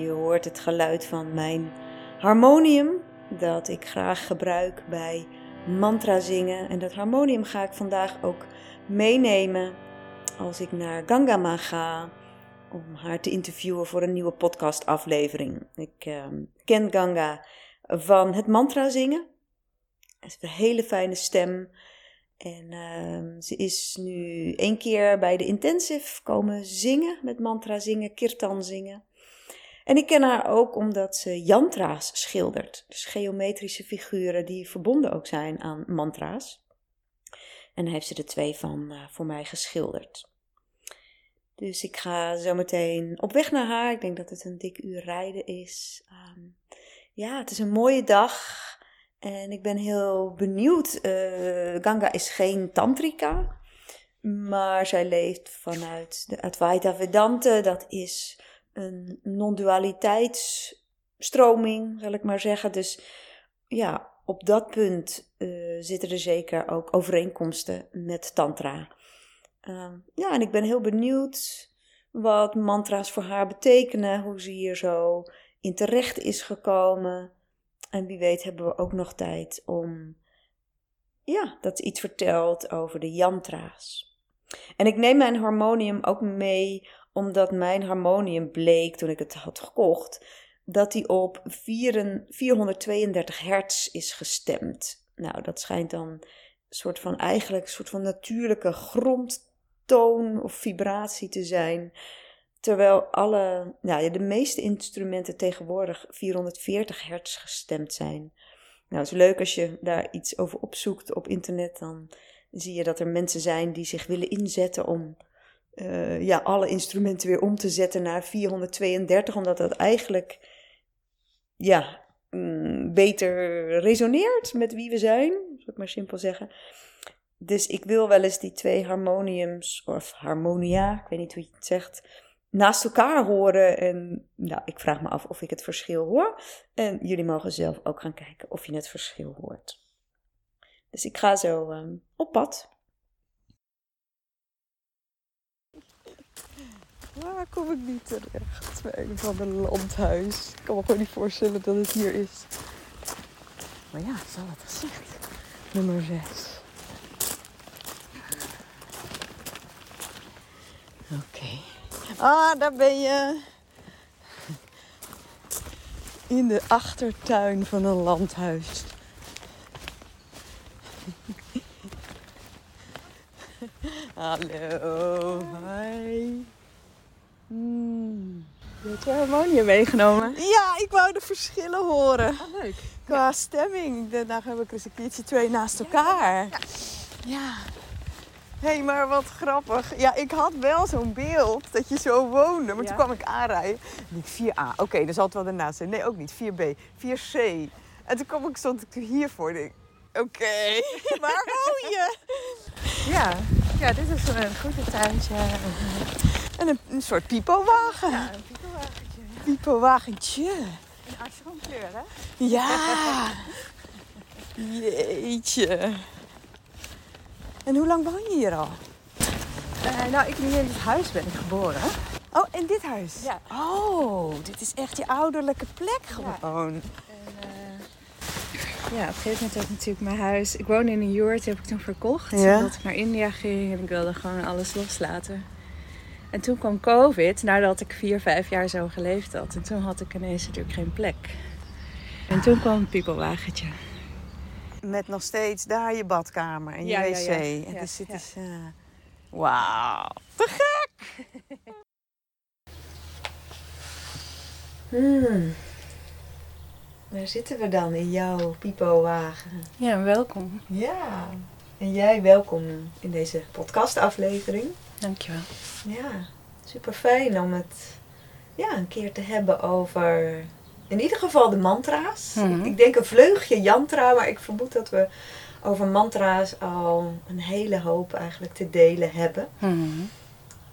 Je hoort het geluid van mijn harmonium, dat ik graag gebruik bij mantra zingen. En dat harmonium ga ik vandaag ook meenemen als ik naar Gangama ga om haar te interviewen voor een nieuwe podcastaflevering. Ik uh, ken Ganga van het mantra zingen. Ze heeft een hele fijne stem. En uh, ze is nu één keer bij de intensive komen zingen, met mantra zingen, kirtan zingen. En ik ken haar ook omdat ze yantra's schildert. Dus geometrische figuren die verbonden ook zijn aan mantra's. En daar heeft ze er twee van uh, voor mij geschilderd. Dus ik ga zo meteen op weg naar haar. Ik denk dat het een dik uur rijden is. Um, ja, het is een mooie dag. En ik ben heel benieuwd. Uh, Ganga is geen tantrika. Maar zij leeft vanuit de Advaita Vedanta. Dat is een non-dualiteitsstroming, zal ik maar zeggen. Dus ja, op dat punt uh, zitten er zeker ook overeenkomsten met Tantra. Uh, ja, en ik ben heel benieuwd wat mantra's voor haar betekenen, hoe ze hier zo in terecht is gekomen. En wie weet hebben we ook nog tijd om, ja, dat iets vertelt over de yantra's. En ik neem mijn harmonium ook mee, omdat mijn harmonium bleek toen ik het had gekocht, dat die op 432 hertz is gestemd. Nou, dat schijnt dan een soort van eigenlijk een soort van natuurlijke grondtoon of vibratie te zijn. Terwijl alle, nou, de meeste instrumenten tegenwoordig 440 hertz gestemd zijn. Nou, het is leuk als je daar iets over opzoekt op internet. Dan zie je dat er mensen zijn die zich willen inzetten om uh, ja, alle instrumenten weer om te zetten naar 432. Omdat dat eigenlijk ja, mm, beter resoneert met wie we zijn. Zal ik maar simpel zeggen. Dus ik wil wel eens die twee harmoniums, of harmonia, ik weet niet hoe je het zegt naast elkaar horen. En nou, ik vraag me af of ik het verschil hoor. En jullie mogen zelf ook gaan kijken of je het verschil hoort. Dus ik ga zo um, op pad. Waar kom ik niet terecht? Bij een van een landhuis. Ik kan me gewoon niet voorstellen dat het hier is. Maar ja, had het gezegd. Nummer 6. Oké. Ah, daar ben je. In de achtertuin van een landhuis. Hallo, hi. Mm. Je hebt je harmonium meegenomen? Ja, ik wou de verschillen horen. Ah, leuk. Qua ja. stemming. Daarna heb ik eens een keertje twee naast elkaar. Ja. ja. Hé, hey, maar wat grappig. Ja, ik had wel zo'n beeld dat je zo woonde. Maar ja. toen kwam ik aanrijden. En ik 4A. Oké, okay, dan zal het wel daarnaast zijn. Nee, ook niet. 4B. 4C. En toen kwam ik, stond ik hiervoor. Oké, okay, waar woon je? Ja. ja, dit is een groentetuintje. En een, een soort pipowagen. Ja, een pipowagentje. Pipowagentje. Een ashramkleur, hè? Ja. Jeetje. En hoe lang woon je hier al? Uh, nou, ik in dit huis ben ik geboren. Oh, in dit huis? Ja. Oh, dit is echt je ouderlijke plek gewoon. Ja. En, uh, ja, op een gegeven moment had ik natuurlijk mijn huis. Ik woonde in een yurt, heb ik toen verkocht. Ja. Omdat ik naar India ging en ik wilde gewoon alles loslaten. En toen kwam COVID, nadat ik vier, vijf jaar zo geleefd had. En toen had ik ineens natuurlijk geen plek. En toen kwam het piepelwagentje. Met nog steeds daar je badkamer en je ja, wc. Ja, ja. Dus het ja. is... Uh... Wauw, te gek! hmm. Daar zitten we dan in jouw pipowagen. Ja, welkom. Ja, en jij welkom in deze podcastaflevering. Dankjewel. Ja, super fijn om het ja, een keer te hebben over in ieder geval de mantra's. Mhm. Ik, ik denk een vleugje yantra, maar ik vermoed dat we over mantra's al een hele hoop eigenlijk te delen hebben. Hmm.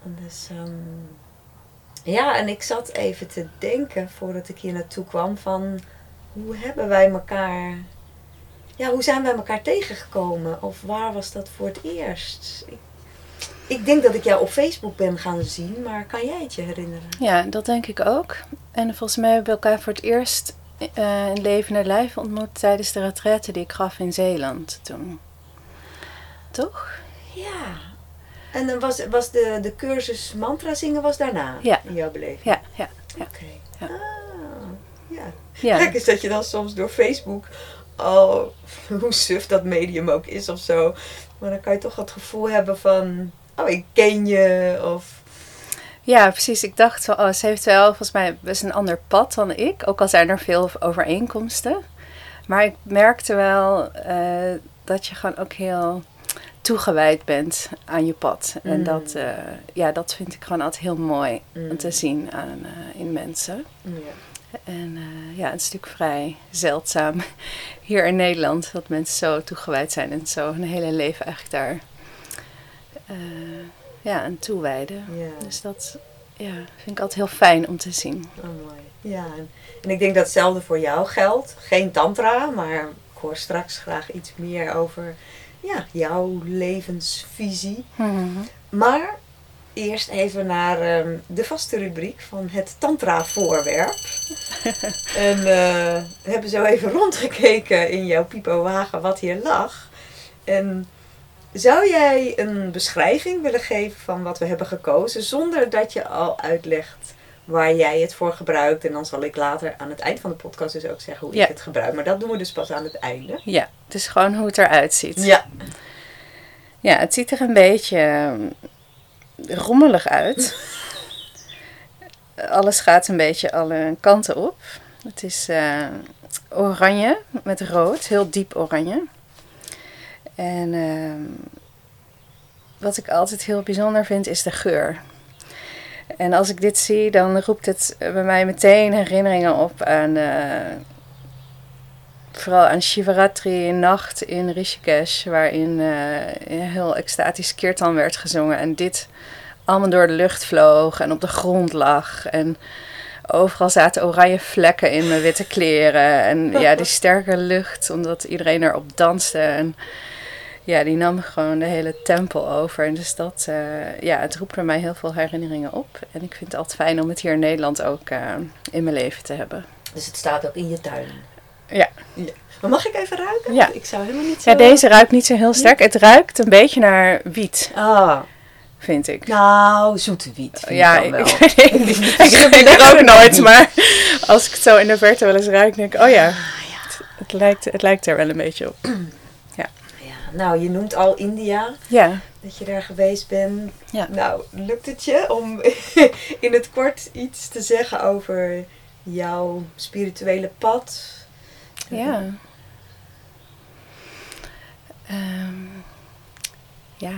Dus um, ja, en ik zat even te denken voordat ik hier naartoe kwam van hoe hebben wij elkaar, ja, hoe zijn wij elkaar tegengekomen? Of waar was dat voor het eerst? Ik, ik denk dat ik jou op Facebook ben gaan zien, maar kan jij het je herinneren? Ja, dat denk ik ook. En volgens mij hebben we elkaar voor het eerst uh, in levende lijf ontmoet tijdens de retraite die ik gaf in Zeeland toen. Toch? Ja. En dan was, was de, de cursus mantra zingen was daarna ja. in jouw beleving? Ja, ja. ja. Oké. Ja. Ah, ja. ja. Kijk eens dat je dan soms door Facebook al, hoe suf dat medium ook is of zo, maar dan kan je toch het gevoel hebben van, oh ik ken je of... Ja, precies. Ik dacht van, oh, ze heeft wel volgens mij best een ander pad dan ik. Ook al zijn er veel overeenkomsten. Maar ik merkte wel uh, dat je gewoon ook heel toegewijd bent aan je pad. Mm. En dat, uh, ja, dat vind ik gewoon altijd heel mooi mm. om te zien aan, uh, in mensen. Ja. En ja, het is natuurlijk vrij zeldzaam hier in Nederland dat mensen zo toegewijd zijn en zo hun hele leven eigenlijk daar ja, aan toewijden. Ja. Dus dat ja, vind ik altijd heel fijn om te zien. Oh, mooi. Ja, en, en ik denk dat hetzelfde voor jou geldt. Geen tantra, maar ik hoor straks graag iets meer over ja, jouw levensvisie. Mm-hmm. Maar eerst even naar um, de vaste rubriek van het tantra-voorwerp. en uh, we hebben zo even rondgekeken in jouw pipo-wagen wat hier lag. En zou jij een beschrijving willen geven van wat we hebben gekozen, zonder dat je al uitlegt waar jij het voor gebruikt? En dan zal ik later aan het eind van de podcast dus ook zeggen hoe Ja. ik het gebruik. Maar dat doen we dus pas aan het einde. Ja, het is gewoon hoe het eruit ziet. Ja. Ja, het ziet er een beetje ehm, rommelig uit. Alles gaat een beetje alle kanten op. Het is eh, oranje met rood, heel diep oranje. En ehm, wat ik altijd heel bijzonder vind is de geur. En als ik dit zie, dan roept het bij mij meteen herinneringen op aan. eh, vooral aan Shivaratri nacht in Rishikesh, waarin een heel extatisch kirtan werd gezongen. En dit allemaal door de lucht vloog en op de grond lag. En overal zaten oranje vlekken in mijn witte kleren. En ja, die sterke lucht, omdat iedereen erop danste. En ja, die nam gewoon de hele tempel over. En dus dat, eh, ja, het roept bij mij heel veel herinneringen op. En ik vind het altijd fijn om het hier in Nederland ook eh, in mijn leven te hebben. Dus het staat ook in je tuin. Ja. Maar mag ik even ruiken? Ja. Ik zou helemaal niet zo... Ja, deze ruikt niet zo heel sterk. Het ruikt een beetje naar wiet, Ah, vind ik. nou, zoete wiet. vind ja, ik wel. ik, ik, ik, ik ook nooit, maar als ik het zo in de verte wel eens ruik, denk ik, oh ja, Ah, het, het lijkt, het lijkt er wel een beetje op. Nou, je noemt al India, Ja, dat je daar geweest bent. Ja. Nou, lukt het je om in het kort iets te zeggen over jouw spirituele pad? ja. Ehm, ja,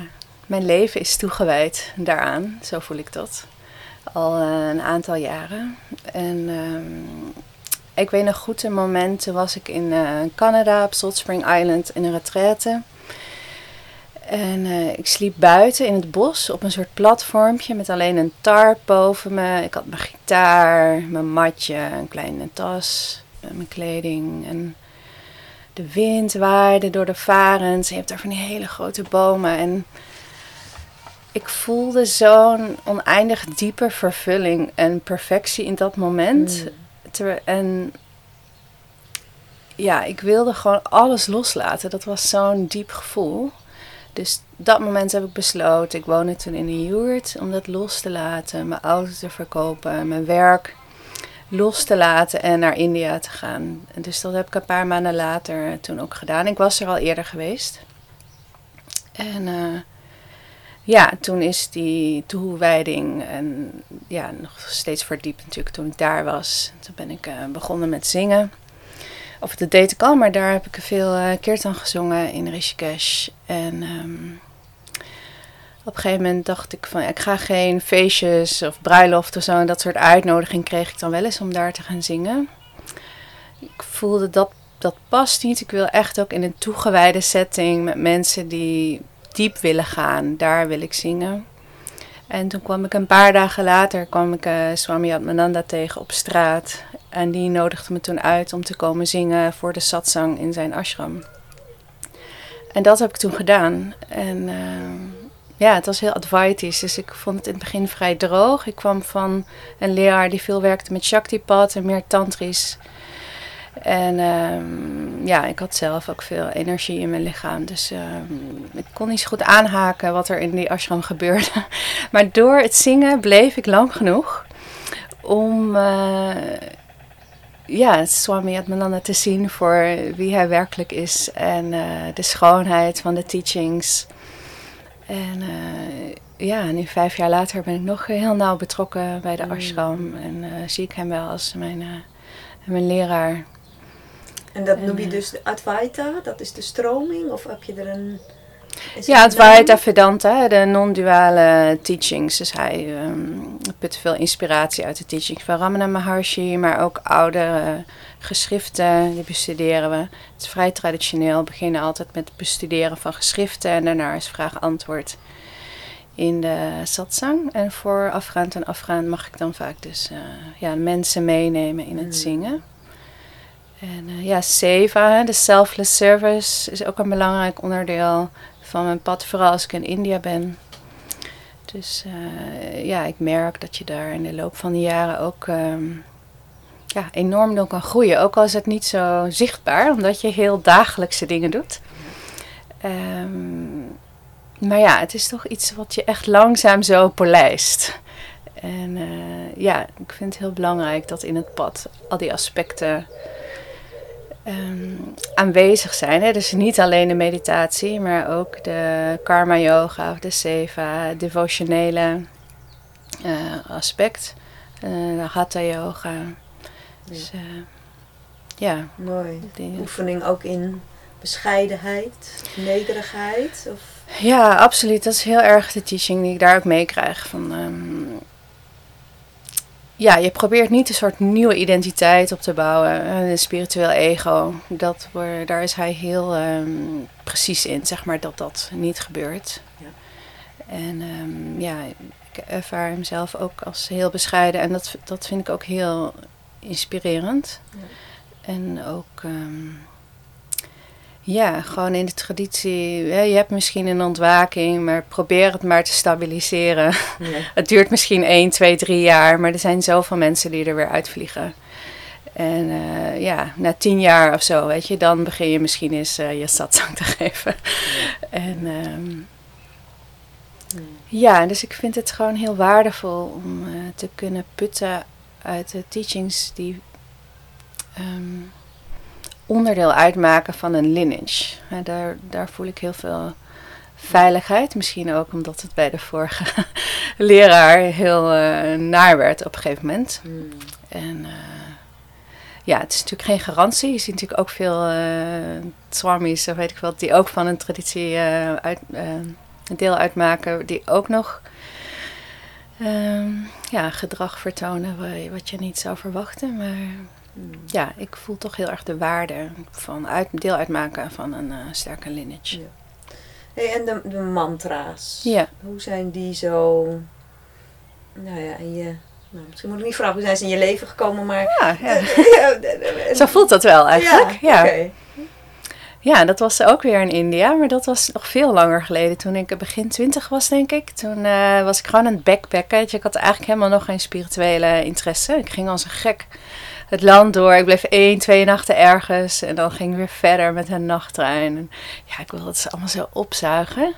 mijn leven is toegewijd daaraan, zo voel ik dat. Al eh, een aantal jaren. En ehm, ik weet nog goed een moment, toen was ik in eh, Canada op Salt Spring Island in een retraite. En eh, ik sliep buiten in het bos op een soort platformpje met alleen een tarp boven me. Ik had mijn gitaar, mijn matje, een kleine tas, en mijn kleding. En de wind waaide door de varens. En je hebt daar van die hele grote bomen. En ik voelde zo'n oneindig diepe vervulling en perfectie in dat moment. Mm. Terwijl- En ja, ik wilde gewoon alles loslaten. Dat was zo'n diep gevoel. Dus dat moment heb ik besloten. Ik woonde toen in een yurt om dat los te laten. Mijn auto te verkopen, mijn werk los te laten en naar India te gaan. Dus dat heb ik een paar maanden later toen ook gedaan. Ik was er al eerder geweest. En eh, ja, toen is die toewijding en ja, nog steeds verdiept natuurlijk toen ik daar was. Toen ben ik eh, begonnen met zingen. Of dat deed ik al, maar daar heb ik veel eh kirtan gezongen in Rishikesh. En ehm, op een gegeven moment dacht ik van, ik ga geen feestjes of bruiloft of zo. En dat soort uitnodiging kreeg ik dan wel eens om daar te gaan zingen. Ik voelde dat dat past niet. Ik wil echt ook in een toegewijde setting met mensen die diep willen gaan. Daar wil ik zingen. En toen kwam ik een paar dagen later kwam ik eh, Swami Atmananda tegen op straat. En die nodigde me toen uit om te komen zingen voor de satsang in zijn ashram. En dat heb ik toen gedaan. En eh, ja, het was heel Advaitisch. Dus ik vond het in het begin vrij droog. Ik kwam van een leraar die veel werkte met Shaktipat en meer tantrisch. En ehm, ja, ik had zelf ook veel energie in mijn lichaam. Dus ehm, ik kon niet zo goed aanhaken wat er in die ashram gebeurde. Maar door het zingen bleef ik lang genoeg om uh, ja, Swami Atmananda te zien voor wie hij werkelijk is. En uh, de schoonheid van de teachings. En uh, ja, nu vijf jaar later ben ik nog heel nauw betrokken bij de mm. ashram. En zie ik hem wel als mijn, mijn leraar. En dat noem je dus de Advaita, dat is de stroming? Of heb je er een... Ja, Advaita Vedanta, de non-duale teachings. Dus hij um, put veel inspiratie uit de teachings van Ramana Maharshi, maar ook oude geschriften, die bestuderen we. Het is vrij traditioneel, we beginnen altijd met het bestuderen van geschriften en daarna is vraag-antwoord in de satsang. En voor afgaand en afgaand mag ik dan vaak dus uh, ja, mensen meenemen in het hmm. zingen. En uh, ja, SEVA, de Selfless Service, is ook een belangrijk onderdeel van mijn pad, vooral als ik in India ben. Dus uh, ja, ik merk dat je daar in de loop van de jaren ook um, ja, enorm door kan groeien. Ook al is het niet zo zichtbaar, omdat je heel dagelijkse dingen doet. Um, maar ja, het is toch iets wat je echt langzaam zo polijst. En uh, ja, ik vind het heel belangrijk dat in het pad al die aspecten um, aanwezig zijn. Hè? Dus niet alleen de meditatie, maar ook de karma yoga of de seva, devotionele uh, aspect. Uh, de hatha yoga. Dus uh, ja. Mooi. Oefening ook in bescheidenheid, nederigheid? Of? Ja, absoluut. Dat is heel erg de teaching die ik daar ook meekrijg. Van, um, ja, je probeert niet een soort nieuwe identiteit op te bouwen. Een spiritueel ego. Dat, daar is hij heel um, precies in, zeg maar, dat dat niet gebeurt. Ja. En um, ja, ik ervaar hem zelf ook als heel bescheiden. En dat, dat vind ik ook heel inspirerend. Ja. En ook... Um, ja, gewoon in de traditie. je hebt misschien een ontwaking, maar probeer het maar te stabiliseren. het duurt misschien 1, 2, 3 jaar, maar er zijn zoveel mensen die er weer uitvliegen. En uh, ja, na tien jaar of zo, weet je, dan begin je misschien eens uh, je satsang te geven. En um, ja, dus ik vind het gewoon heel waardevol om uh, te kunnen putten uit de teachings die um, onderdeel uitmaken van een lineage. daar, daar voel ik heel veel veiligheid. Misschien ook omdat het bij de vorige leraar heel uh, naar werd op een gegeven moment. Hmm. En uh, ja, het is natuurlijk geen garantie. Je ziet natuurlijk ook veel uh, swamis, of weet ik wel, die ook van een traditie uit, een deel uitmaken, die ook nog ehm, ja, gedrag vertonen wat je niet zou verwachten. Maar ja, ik voel toch heel erg de waarde van uit, deel uitmaken van een uh, sterke lineage. Ja. Hey, en de, de, mantra's, ja. hoe zijn die zo, nou ja, in je, nou, misschien moet ik niet vragen hoe zijn ze in je leven gekomen, maar... Ja, ja. zo voelt dat wel eigenlijk, ja. ja. Ja, dat was ook weer in India, maar dat was nog veel langer geleden. Toen ik begin twintig was, denk ik. Toen uh, was ik gewoon aan het backpacken. Ik had eigenlijk helemaal nog geen spirituele interesse. Ik ging als een gek het land door. Ik bleef één, twee nachten ergens. En dan ging ik weer verder met een nachttrein. En ja, ik wilde het allemaal zo opzuigen.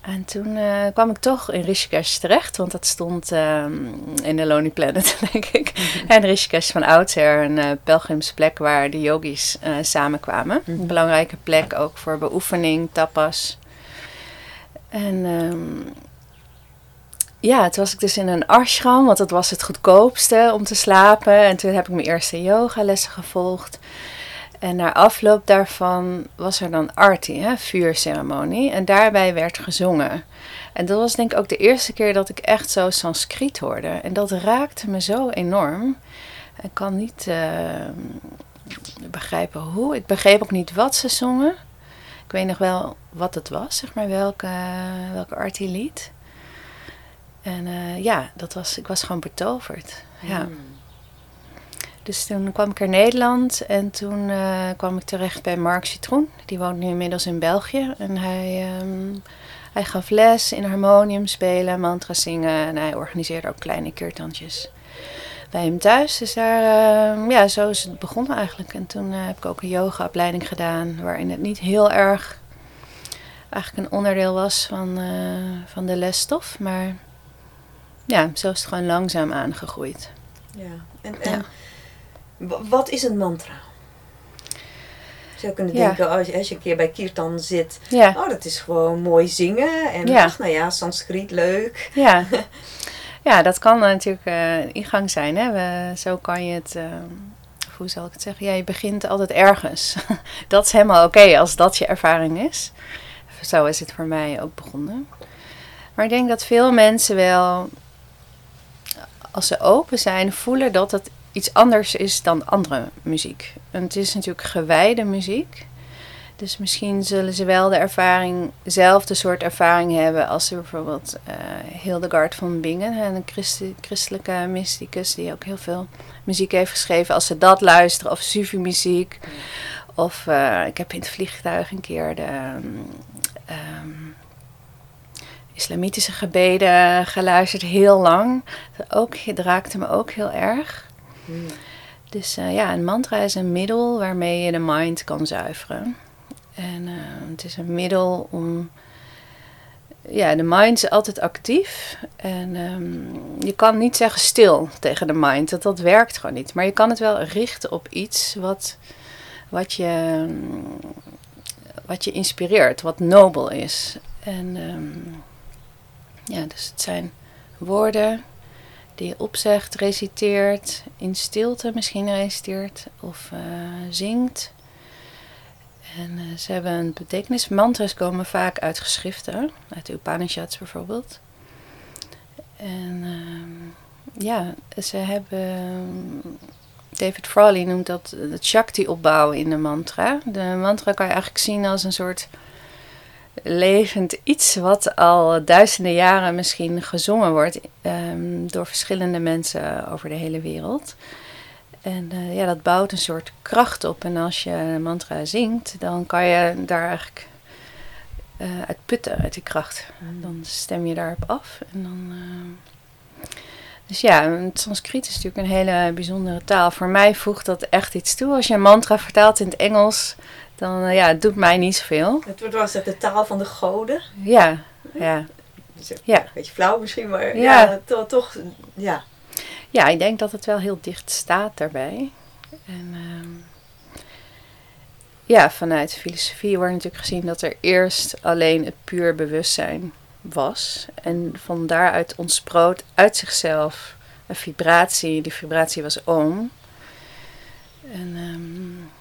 En toen uh, kwam ik toch in Rishikesh terecht, want dat stond um, in de Lonely Planet, denk ik. Mm En Rishikesh van oudsher een uh, pelgrimsplek waar de yogis uh, samenkwamen. Mm Een belangrijke plek ook voor beoefening, tapas. En um, ja, toen was ik dus in een ashram, want dat was het goedkoopste om te slapen. En toen heb ik mijn eerste yogalessen gevolgd. En na afloop daarvan was er dan arti, hè, vuurceremonie. En daarbij werd gezongen. En dat was denk ik ook de eerste keer dat ik echt zo Sanskriet hoorde. En dat raakte me zo enorm. Ik kan niet uh, begrijpen hoe. Ik begreep ook niet wat ze zongen. Ik weet nog wel wat het was, zeg maar, welke, welke arti lied. En uh, ja, dat was, ik was gewoon betoverd. Ja. Hmm. Dus toen kwam ik naar Nederland en toen uh, kwam ik terecht bij Mark Citroen. Die woont nu inmiddels in België. En hij, um, hij gaf les in harmonium spelen, mantra zingen en hij organiseerde ook kleine keertandjes bij hem thuis. Dus daar, uh, ja, zo is het begonnen eigenlijk. En toen uh, heb ik ook een yogaopleiding gedaan, waarin het niet heel erg eigenlijk een onderdeel was van, uh, van de lesstof. Maar ja, zo is het gewoon langzaam aangegroeid. Ja, en, en ja. wat is een mantra? Je zou kunnen denken, als, je, als je een keer bij Kirtan zit, ja. oh, dat is gewoon mooi zingen. En ach, nou ja, Sanskriet, leuk. Ja. Ja, dat kan natuurlijk uh, ingang zijn. Hè? We, zo kan je het, uh, hoe zal ik het zeggen? Ja, je begint altijd ergens. dat is helemaal oké als dat je ervaring is. Zo is het voor mij ook begonnen. Maar ik denk dat veel mensen wel, als ze open zijn, voelen dat het iets anders is dan andere muziek. En het is natuurlijk gewijde muziek. Dus misschien zullen ze wel de ervaring, dezelfde soort ervaring hebben als ze bijvoorbeeld uh, Hildegard van Bingen, een christ christelijke mysticus die ook heel veel muziek heeft geschreven. Als ze dat luisteren, of Sufi-muziek. Of uh, ik heb in het vliegtuig een keer de um, islamitische gebeden geluisterd, heel lang. Dat, ook, dat raakte me ook heel erg. Dus uh, ja, een mantra is een middel waarmee je de mind kan zuiveren. En uh, het is een middel om. Ja, de mind is altijd actief. En um, je kan niet zeggen stil tegen de mind. Dat, dat werkt gewoon niet. Maar je kan het wel richten op iets wat, wat, je, wat je inspireert, wat nobel is. En um, ja, dus het zijn woorden die je opzegt, reciteert, in stilte misschien reciteert of uh, zingt. En uh, ze hebben een betekenis. Mantras komen vaak uit geschriften, uit de Upanishads bijvoorbeeld. En uh, ja, ze hebben. David Frawley noemt dat het Shakti-opbouw in de mantra. De mantra kan je eigenlijk zien als een soort levend iets wat al duizenden jaren misschien gezongen wordt um, door verschillende mensen over de hele wereld. En uh, ja, dat bouwt een soort kracht op. En als je een mantra zingt, dan kan je daar eigenlijk uh, uit putten, uit die kracht. Mm. Dan stem je daarop af. En dan, uh... Dus ja, het Sanskriet is natuurlijk een hele bijzondere taal. Voor mij voegt dat echt iets toe. Als je een mantra vertaalt in het Engels, dan ja, het doet mij niet zoveel. Het wordt wel eens de taal van de goden. Ja, ja. ja. Een beetje flauw misschien, maar ja, ja to toch, ja. Ja, ik denk dat het wel heel dicht staat daarbij. En uh, ja, vanuit filosofie wordt natuurlijk gezien dat er eerst alleen het puur bewustzijn was. En van daaruit ontsproot uit zichzelf een vibratie. Die vibratie was oom. En um,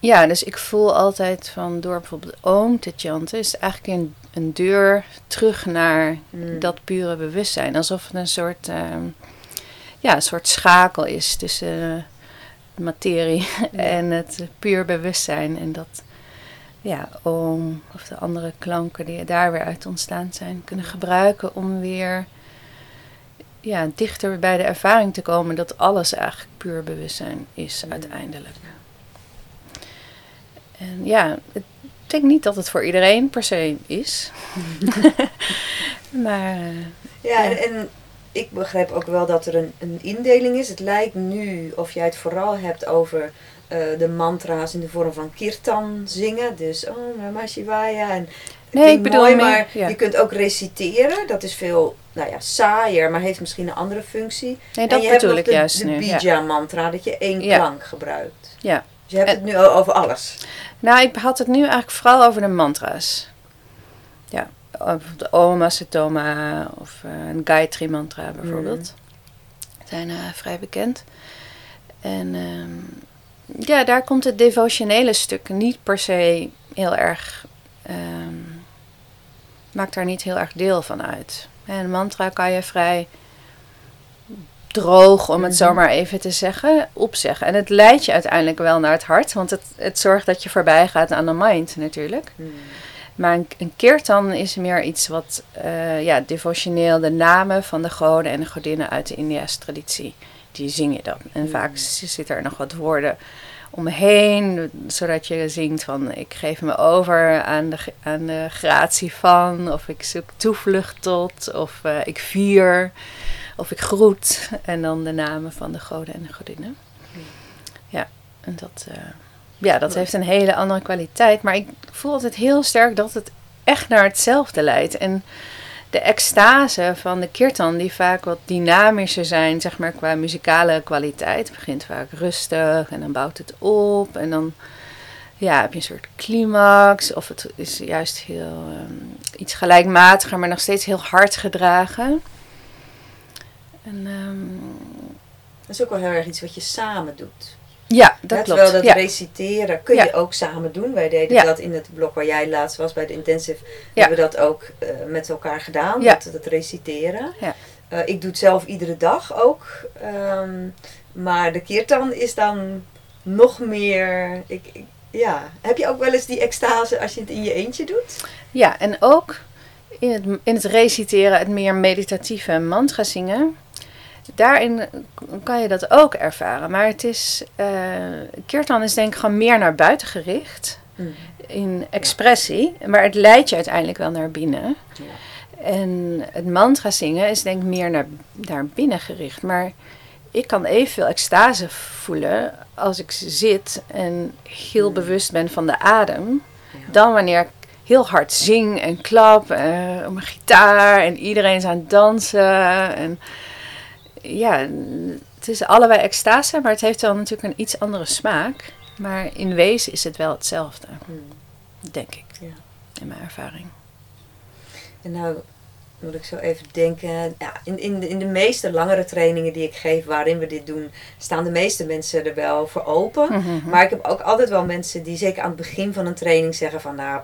ja, dus ik voel altijd van door bijvoorbeeld oom te chanten, is het eigenlijk een, een deur terug naar mm. dat pure bewustzijn. Alsof het een soort, uh, ja, een soort schakel is tussen uh, materie en het puur bewustzijn. En dat ja, oom of de andere klanken die daar weer uit ontstaan zijn, kunnen gebruiken om weer ja, dichter bij de ervaring te komen dat alles eigenlijk puur bewustzijn is mm. uiteindelijk. En ja, ik denk niet dat het voor iedereen per se is. maar. Uh, ja, En, en, ik begrijp ook wel dat er een, een indeling is. Het lijkt nu of jij het vooral hebt over uh, de mantra's in de vorm van kirtan zingen. Dus oh, Namah Shivaya. En nee, ik bedoel mooi, maar ja. je kunt ook reciteren. Dat is veel nou ja, saaier, maar heeft misschien een andere functie. Nee, dat en je bedoel hebt ik de, juist de nu. bija mantra, dat je één Ja. klank gebruikt. Ja. Dus je hebt En- het nu over alles. Nou, ik had het nu eigenlijk vooral over de mantra's. Ja, de Oma Satoma of eh, een Gayatri mantra bijvoorbeeld. Zijn eh, vrij bekend. En ehm, ja, daar komt het devotionele stuk niet per se heel erg... ehm, maakt daar niet heel erg deel van uit. En een mantra kan je vrij droog, om het zo Mhm. maar even te zeggen, opzeggen. En het leidt je uiteindelijk wel naar het hart, want het, het zorgt dat je voorbij gaat aan de mind natuurlijk. Maar een, een kirtan is meer iets wat eh, ja, devotioneel, de namen van de goden en de godinnen uit de Indiase traditie, die zing je dan. En Mm. vaak z- zitten er nog wat woorden om me heen, zodat je zingt van ik geef me over aan de, aan de gratie van, of ik zoek toevlucht tot, of uh, ik vier, of ik groet. En dan de namen van de goden en de godinnen. Ja, en dat, uh, ja, dat heeft een hele andere kwaliteit. Maar ik voel altijd heel sterk dat het echt naar hetzelfde leidt. En de extase van de kirtan, die vaak wat dynamischer zijn, zeg maar qua muzikale kwaliteit, begint vaak rustig en dan bouwt het op en dan ja, heb je een soort climax of het is juist heel um, iets gelijkmatiger, maar nog steeds heel hard gedragen. En, um, dat is ook wel heel erg iets wat je samen doet. Ja, dat klopt. Terwijl dat reciteren kun je ook samen doen. Wij deden dat in het blok waar jij laatst was bij de intensive. Hebben we dat ook uh, met elkaar gedaan, dat, dat reciteren. Uh, ik doe het zelf iedere dag ook. Um, maar de kirtan is dan nog meer... Ik, ik, ja. Heb je ook wel eens die extase als je het in je eentje doet? Ja, en ook in het, in het reciteren, het meer meditatieve mantra zingen daarin kan je dat ook ervaren. Maar het is, uh, Kirtan is denk ik gewoon meer naar buiten gericht. Mm. In expressie. Maar het leidt je uiteindelijk wel naar binnen. Ja. En het mantra zingen is denk ik meer naar, naar binnen gericht. Maar ik kan evenveel extase voelen als ik zit en heel mm. bewust ben van de adem. Dan wanneer ik heel hard zing en klap uh, op mijn gitaar en iedereen is aan het dansen. En, ja, het is allebei extase, maar het heeft wel natuurlijk een iets andere smaak. Maar in wezen is het wel hetzelfde, hmm. denk ik, ja. in mijn ervaring. En nou moet ik zo even denken. Ja, in, in, de, in de meeste langere trainingen die ik geef waarin we dit doen, staan de meeste mensen er wel voor open. Mhm, mhm. Maar ik heb ook altijd wel mensen die zeker aan het begin van een training zeggen van nou,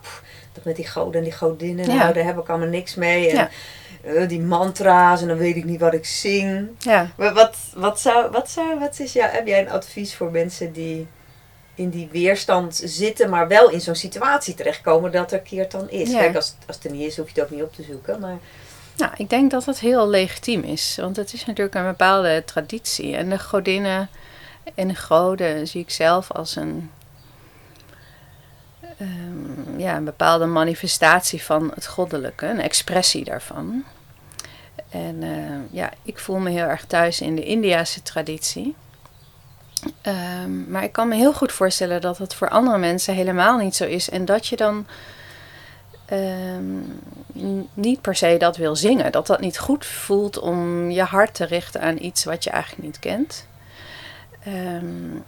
dat met die goden en die godinnen, nou, daar heb ik allemaal niks mee. En, ja uh, die mantra's en dan weet ik niet wat ik zing. Ja. Maar wat, wat, zou, wat, zou, wat is jou, heb jij een advies voor mensen die in die weerstand zitten, maar wel in zo'n situatie terechtkomen dat er keert dan is? Kijk, als, als het er niet is, hoef je het ook niet op te zoeken. Maar... Nou, ik denk dat het heel legitiem is. Want het is natuurlijk een bepaalde traditie. En de godinnen en de goden zie ik zelf als een, um, ja, een bepaalde manifestatie van het goddelijke, een expressie daarvan. En uh, ja, ik voel me heel erg thuis in de Indiase traditie. Um, maar ik kan me heel goed voorstellen dat het voor andere mensen helemaal niet zo is. En dat je dan um, niet per se dat wil zingen. Dat dat niet goed voelt om je hart te richten aan iets wat je eigenlijk niet kent. Um,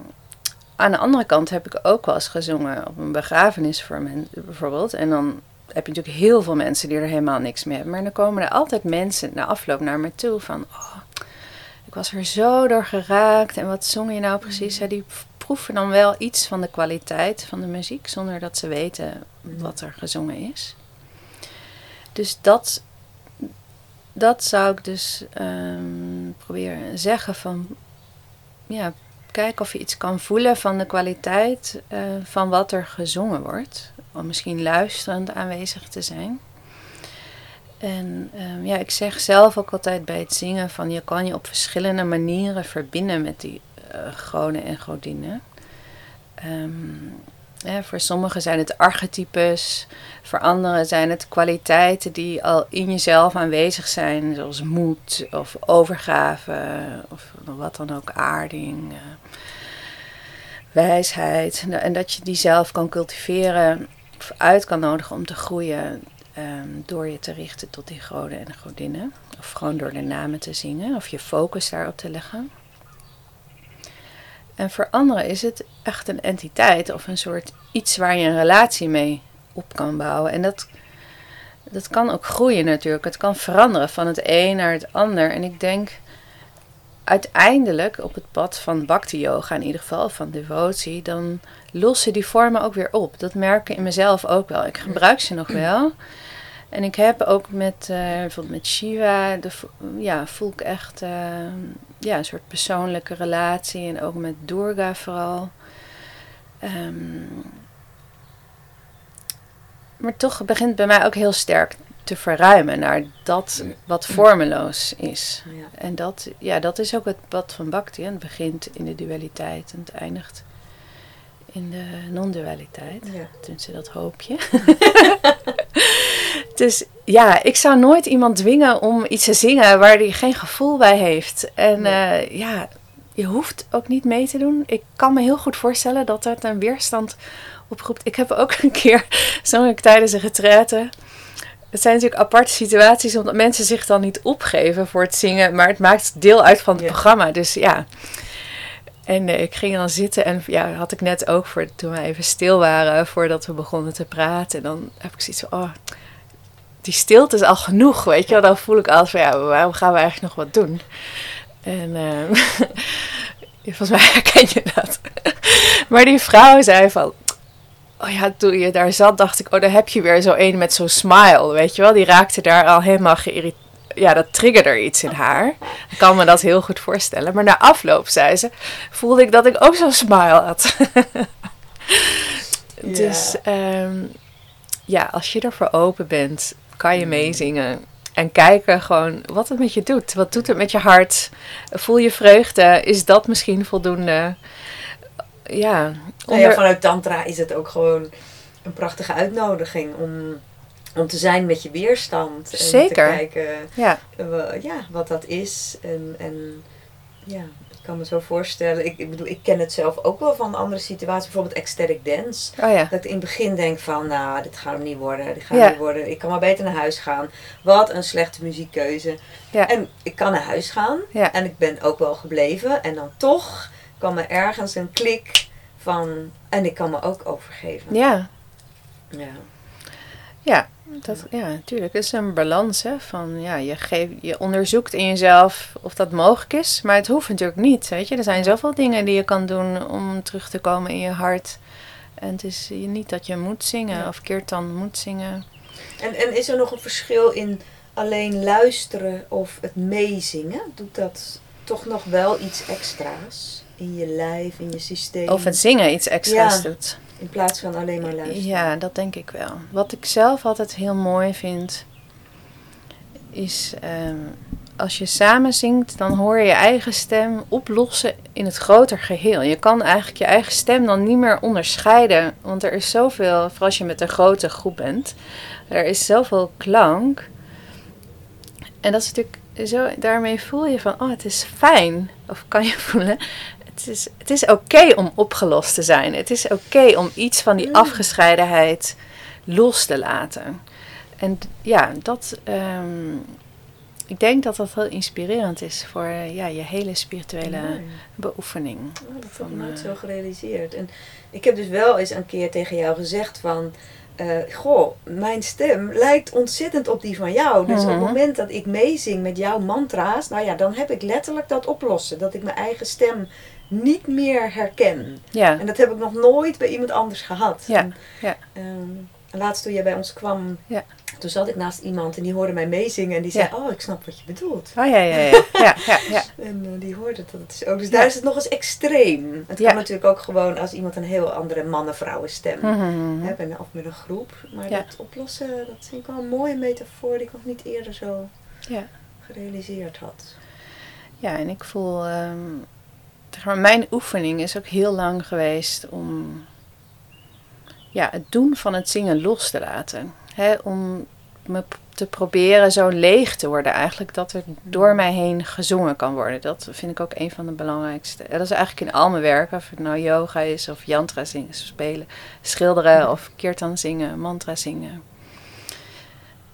aan de andere kant heb ik ook wel eens gezongen op een begrafenis voor mensen bijvoorbeeld. En dan heb je natuurlijk heel veel mensen die er helemaal niks mee hebben. Maar dan komen er altijd mensen na afloop naar me toe van... Oh, ik was er zo door geraakt en wat zong je nou precies? Ja, die proeven dan wel iets van de kwaliteit van de muziek... zonder dat ze weten wat er gezongen is. Dus dat, dat zou ik dus um, proberen zeggen van... Ja, kijk of je iets kan voelen van de kwaliteit uh, van wat er gezongen wordt misschien luisterend aanwezig te zijn. En um, ja, ik zeg zelf ook altijd bij het zingen van je kan je op verschillende manieren verbinden met die uh, en godinnen. Um, voor sommigen zijn het archetypes, voor anderen zijn het kwaliteiten die al in jezelf aanwezig zijn, zoals moed of overgave of wat dan ook, aarding, uh, wijsheid. En dat je die zelf kan cultiveren uit kan nodigen om te groeien ehm, door je te richten tot die goden en godinnen. Of gewoon door de namen te zingen of je focus daarop te leggen. En voor anderen is het echt een entiteit of een soort iets waar je een relatie mee op kan bouwen. En dat, dat kan ook groeien natuurlijk. Het kan veranderen van het een naar het ander. En ik denk uiteindelijk op het pad van bhakti yoga in ieder geval, van devotie, dan lossen die vormen ook weer op. Dat merk ik in mezelf ook wel. Ik gebruik ze nog wel. En ik heb ook met, uh, bijvoorbeeld met Shiva, de, ja, voel ik echt uh, ja, een soort persoonlijke relatie. En ook met Durga vooral. Um, maar toch begint bij mij ook heel sterk te verruimen naar dat wat vormeloos is. Ja. En dat, ja, dat is ook het pad van Bhakti. Het begint in de dualiteit en het eindigt in de non-dualiteit. Ja. Tenminste, dat hoop je. dus ja, ik zou nooit iemand dwingen om iets te zingen waar hij geen gevoel bij heeft. En Nee. eh, ja, je hoeft ook niet mee te doen. Ik kan me heel goed voorstellen dat dat een weerstand oproept. Ik heb ook een keer, zong ik tijdens een retraite. Het zijn natuurlijk aparte situaties, omdat mensen zich dan niet opgeven voor het zingen. Maar het maakt deel uit van het Ja. programma. Dus ja. En eh, ik ging dan zitten en ja, had ik net ook voor toen we even stil waren voordat we begonnen te praten. En dan heb ik zoiets van, oh, die stilte is al genoeg, weet je wel. Dan voel ik als van, ja, waarom gaan we eigenlijk nog wat doen? En eh, volgens mij herken je dat. maar die vrouw zei van, oh ja, toen je daar zat, dacht ik, oh, daar heb je weer zo een met zo'n smile, weet je wel. Die raakte daar al helemaal geïrriteerd. Ja, dat triggerde er iets in haar. Ik kan me dat heel goed voorstellen. Maar na afloop, zei ze, voelde ik dat ik ook zo'n smile had. Dus ehm, ja, als je ervoor open bent, kan je meezingen. En kijken gewoon wat het met je doet. Wat doet het met je hart? Voel je vreugde? Is dat misschien voldoende? Ja, Nou ja, onder- vanuit Tantra is het ook gewoon een prachtige uitnodiging om, om te zijn met je weerstand. En Zeker. te kijken ja, eh, ja, wat dat is. En, en ja, ik kan me zo voorstellen. Ik, ik bedoel, ik ken het zelf ook wel van andere situaties. Bijvoorbeeld ecstatic dance. oh ja. Dat ik in het begin denk van, nou, dit gaat hem niet worden. Dit gaat Ja. niet worden. Ik kan maar beter naar huis gaan. Wat een slechte muziekkeuze. En ik kan naar huis gaan. En ik ben ook wel gebleven. En dan toch kwam er ergens een klik van... En ik kan me ook overgeven. Ja, Ja. ja, dat, ja, natuurlijk. Het is een balans hè, van, ja, je, geeft, je onderzoekt in jezelf of dat mogelijk is. Maar het hoeft natuurlijk niet, weet je. Er zijn zoveel dingen die je kan doen om terug te komen in je hart. En het is niet dat je moet zingen Ja. of Kirtan moet zingen. En, en is er nog een verschil in alleen luisteren of het meezingen? Doet dat toch nog wel iets extra's? In je lijf, in je systeem? Of het zingen iets extra's Ja. doet. In plaats van alleen maar luisteren. Ja, dat denk ik wel. Wat ik zelf altijd heel mooi vind, is ehm, als je samen zingt, dan hoor je je eigen stem oplossen in het groter geheel. Je kan eigenlijk je eigen stem dan niet meer onderscheiden, want er is zoveel, vooral als je met een grote groep bent, er is zoveel klank. En dat is natuurlijk zo, daarmee voel je van, oh, het is fijn. Of kan je voelen, het is, het is oké om opgelost te zijn. Het is oké om iets van die Mm. afgescheidenheid los te laten. En ja, dat, ehm, ik denk dat dat heel inspirerend is voor ja, je hele spirituele beoefening. Oh, dat heb ik nooit eh, zo gerealiseerd. En ik heb dus wel eens een keer tegen jou gezegd van... eh, goh, mijn stem lijkt ontzettend op die van jou. Dus op Mhm. het moment dat ik meezing met jouw mantra's... Nou ja, dan heb ik letterlijk dat oplossen. Dat ik mijn eigen stem niet meer herken. Ja, En dat heb ik nog nooit bij iemand anders gehad. Ja, En, ja. en laatst toen jij bij ons kwam... Ja. Toen zat ik naast iemand en die hoorde mij meezingen. En die zei, Ja. oh, ik snap wat je bedoelt. oh ja, ja, ja. ja, ja, ja. En eh, die hoorde dat ook. Dus daar is het nog eens extreem. Het kan natuurlijk ook gewoon als iemand een heel andere mannen-vrouwen stem Mhm. hebben. Of met een groep. Maar dat oplossen, dat vind ik wel een mooie metafoor die ik nog niet eerder zo Ja. gerealiseerd had. Ja, en ik voel. ehm, mijn oefening is ook heel lang geweest om ja, het doen van het zingen los te laten. Hè, om me te proberen zo leeg te worden eigenlijk dat er door mij heen gezongen kan worden. Dat vind ik ook een van de belangrijkste. Dat is eigenlijk in al mijn werken, of het nou yoga is of yantra zingen, spelen, schilderen of kirtan zingen, mantra zingen.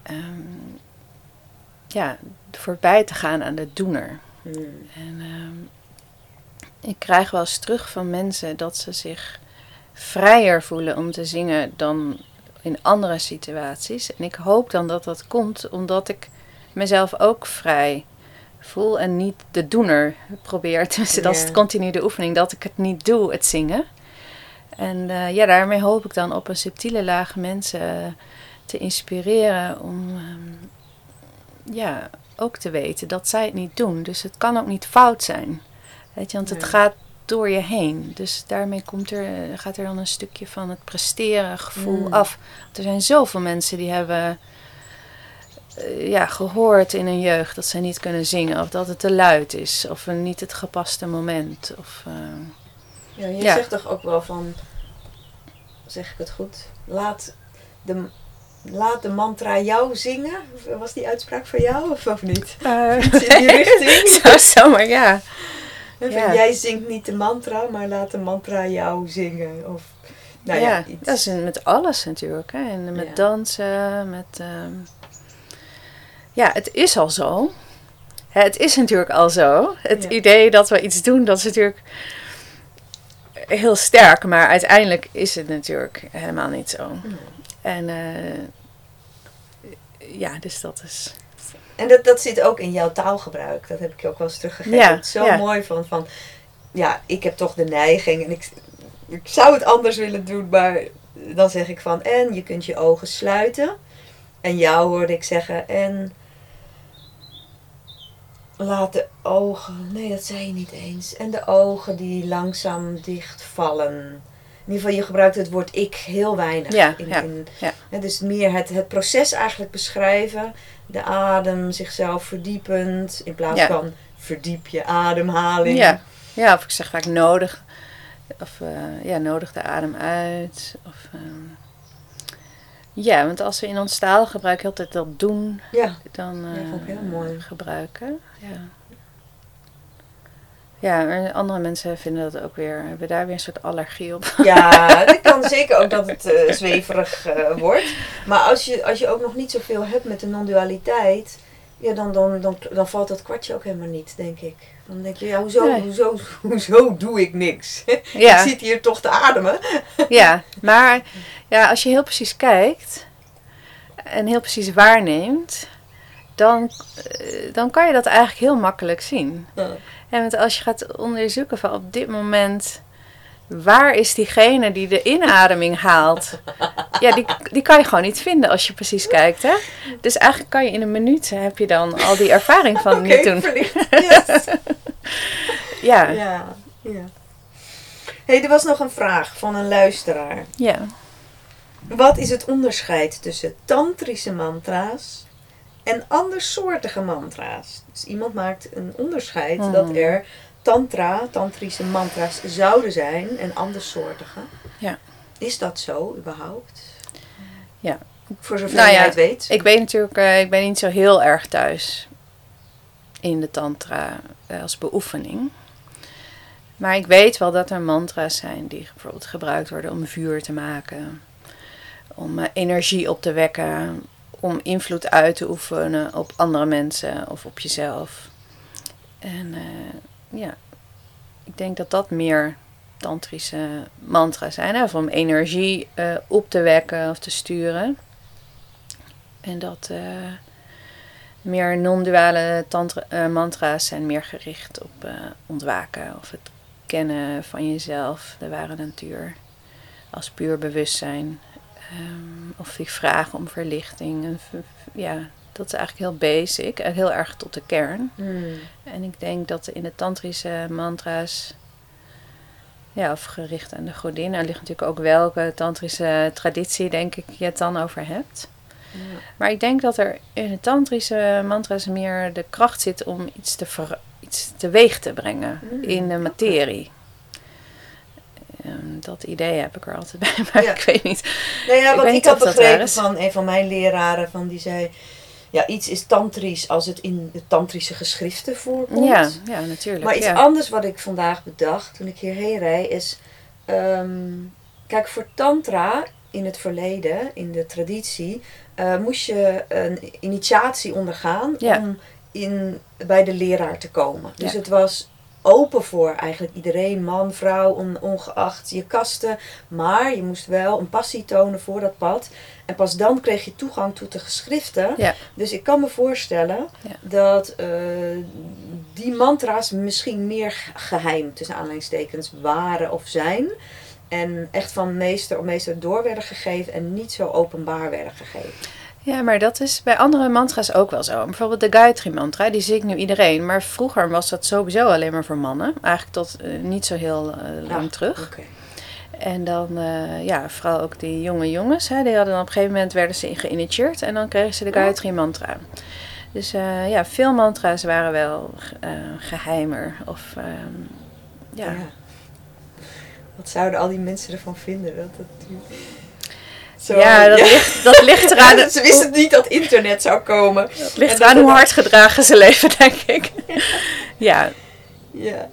Ehm, ja, voorbij te gaan aan de doener. Hmm. En ehm, ik krijg wel eens terug van mensen dat ze zich vrijer voelen om te zingen dan in andere situaties. En ik hoop dan dat dat komt omdat ik mezelf ook vrij voel en niet de doener probeer. Tenminste, dat is continu de oefening, dat ik het niet doe, het zingen. En eh, ja, daarmee hoop ik dan op een subtiele laag mensen te inspireren om ehm, ja, ook te weten dat zij het niet doen. Dus het kan ook niet fout zijn. Weet je, want het gaat door je heen. Dus daarmee komt er, gaat er dan een stukje van het presteren gevoel Mm. af. Want er zijn zoveel mensen die hebben eh, ja, gehoord in hun jeugd dat ze niet kunnen zingen. Of dat het te luid is. Of niet het gepaste moment. Of, eh, Ja, je Ja. zegt toch ook wel van zeg ik het goed? Laat de, laat de mantra jou zingen. Was die uitspraak van jou of, of niet? Uh, Iets in die richting? zo, zomaar, ja. Ja. Jij zingt niet de mantra, maar laat de mantra jou zingen. Of, nou ja, ja, iets. dat is met alles natuurlijk. Hè. En met Ja. dansen, met... ehm, Ja, het is al zo. Het is natuurlijk al zo. Het idee dat we iets doen, dat is natuurlijk heel sterk. Maar uiteindelijk is het natuurlijk helemaal niet zo. Nee. En eh, ja, dus dat is... En dat, dat zit ook in jouw taalgebruik. Dat heb ik je ook wel eens teruggegeven. Ja, zo ja. mooi van, van, ja, ik heb toch de neiging en ik, ik zou het anders willen doen, maar dan zeg ik van, en je kunt je ogen sluiten. En jou hoorde ik zeggen, en laat de ogen, nee dat zei je niet eens, en de ogen die langzaam dichtvallen. In ieder geval, je gebruikt het woord ik heel weinig. Ja, in, ja, in, ja. hè, dus meer het, het proces eigenlijk beschrijven. De adem zichzelf verdiepend. In plaats Ja. van verdiep je ademhaling. Ja. ja, of ik zeg vaak nodig. Of eh, ja, nodig de adem uit. Of, ehm, ja, want als we in ons taalgebruik heel tijd dat doen, Ja. dan Ja, vond ik heel eh, mooi. gebruiken. Ja. Ja, en andere mensen vinden dat ook weer, hebben daar weer een soort allergie op. Ja, dat kan zeker ook dat het eh, zweverig eh, wordt. Maar als je, als je ook nog niet zoveel hebt met de non-dualiteit, ja, dan, dan, dan, dan valt dat kwartje ook helemaal niet, denk ik. Dan denk je, ja, hoezo, Nee. hoezo, hoezo doe ik niks? Ja. Ik zit hier toch te ademen. Ja, maar ja, als je heel precies kijkt en heel precies waarneemt, dan, eh, dan kan je dat eigenlijk heel makkelijk zien. Ja. En want als je gaat onderzoeken van op dit moment, waar is diegene die de inademing haalt? Ja, die, die kan je gewoon niet vinden als je precies kijkt. Hè? Dus eigenlijk kan je in een minuut, heb je dan al die ervaring van Oké, niet doen. Yes. Ja, ja. Ja, ja. hey, er was nog een vraag van een luisteraar. Wat is het onderscheid tussen tantrische mantra's en andersoortige mantra's? Dus iemand maakt een onderscheid Hmm. dat er tantra, tantrische mantra's zouden zijn en andersoortige. Ja. Is dat zo überhaupt? Ja. Voor zover Nou ja, het weet. Ik weet natuurlijk, eh, ik ben niet zo heel erg thuis in de tantra eh, als beoefening. Maar ik weet wel dat er mantra's zijn die bijvoorbeeld gebruikt worden om vuur te maken. Om eh, energie op te wekken. Om invloed uit te oefenen op andere mensen of op jezelf. En eh, ja, ik denk dat dat meer tantrische mantra's zijn. Hè? Of om energie eh, op te wekken of te sturen. En dat eh, meer non-duale mantra's zijn meer gericht op ontwaken of het kennen van jezelf, de ware natuur, als puur bewustzijn. Ehm, of die vragen om verlichting. En ja, dat is eigenlijk heel basic en heel erg tot de kern. Hmm. En ik denk dat in de tantrische mantra's, ja, of gericht aan de godin, er ligt natuurlijk ook welke tantrische traditie, denk ik, je het dan over hebt. Maar ik denk dat er in de tantrische mantra's meer de kracht zit om iets, te ver, iets teweeg te brengen Mm, in de materie. Ehm, dat idee heb ik er altijd bij, maar Ja. ik weet niet. Nou ja, Ik wat ik, had begrepen van een van mijn leraren, van die zei... Ja, iets is tantrisch als het in de tantrische geschriften voorkomt. Ja, ja, natuurlijk. Maar iets ja. anders wat ik vandaag bedacht toen ik hierheen rijd is... ehm, kijk, voor tantra in het verleden, in de traditie... eh, moest je een initiatie ondergaan Ja. om in, bij de leraar te komen. Dus het was open voor eigenlijk iedereen, man, vrouw, on- ongeacht je kasten. Maar je moest wel een passie tonen voor dat pad. En pas dan kreeg je toegang tot de geschriften. Ja. Dus ik kan me voorstellen Ja. dat eh, die mantra's misschien meer ge- geheim, tussen aanleidingstekens, waren of zijn. En echt van meester op meester door werden gegeven en niet zo openbaar werden gegeven. Ja, maar dat is bij andere mantra's ook wel zo. Bijvoorbeeld de Gayatri mantra, die zie ik nu iedereen. Maar vroeger was dat sowieso alleen maar voor mannen. Eigenlijk tot eh, niet zo heel eh, lang Ja, terug. Oké. En dan, eh, ja, vooral ook die jonge jongens. Hè, die hadden dan op een gegeven moment werden ze geïnitieerd. En dan kregen ze de Gayatri mantra. Dus ja, veel mantra's waren wel eh, geheimer. Of, ehm, ja. Ja. wat zouden al die mensen ervan vinden? Dat het, zo, ja, dat, Ligt, dat ligt eraan. ze wisten niet dat internet zou komen. Het ligt eraan hoe hard gedragen ze leven, denk ik. ja. Ja.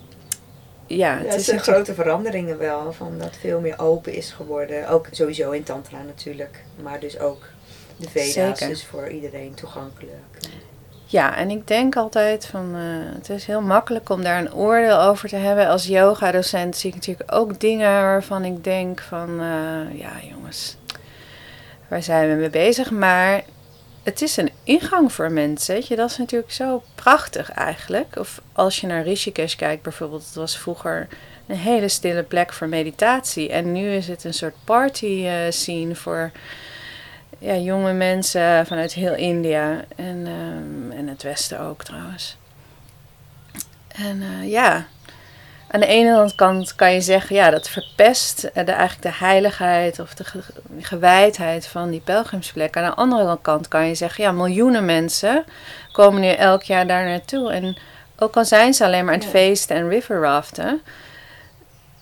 Ja, het, is zijn grote veranderingen wel. Van dat veel meer open is geworden. Ook sowieso in Tantra natuurlijk. Maar dus ook de Veda's is voor iedereen toegankelijk. Ja, en ik denk altijd van uh, het is heel makkelijk om daar een oordeel over te hebben. Als yoga-docent zie ik natuurlijk ook dingen waarvan ik denk van uh, ja jongens, waar zijn we mee bezig? Maar het is een ingang voor mensen. Weet je? Dat is natuurlijk zo prachtig eigenlijk. Of als je naar Rishikesh kijkt bijvoorbeeld, het was vroeger een hele stille plek voor meditatie. En nu is het een soort party uh, scene voor ja, jonge mensen vanuit heel India en, um, en het Westen ook trouwens. En uh, ja, aan de ene kant kan je zeggen, ja, dat verpest de, eigenlijk de heiligheid of de gewijdheid van die pelgrimsplek. Aan de andere kant kan je zeggen, ja, miljoenen mensen komen nu elk jaar daar naartoe. En ook al zijn ze alleen maar aan het feesten en riverraften,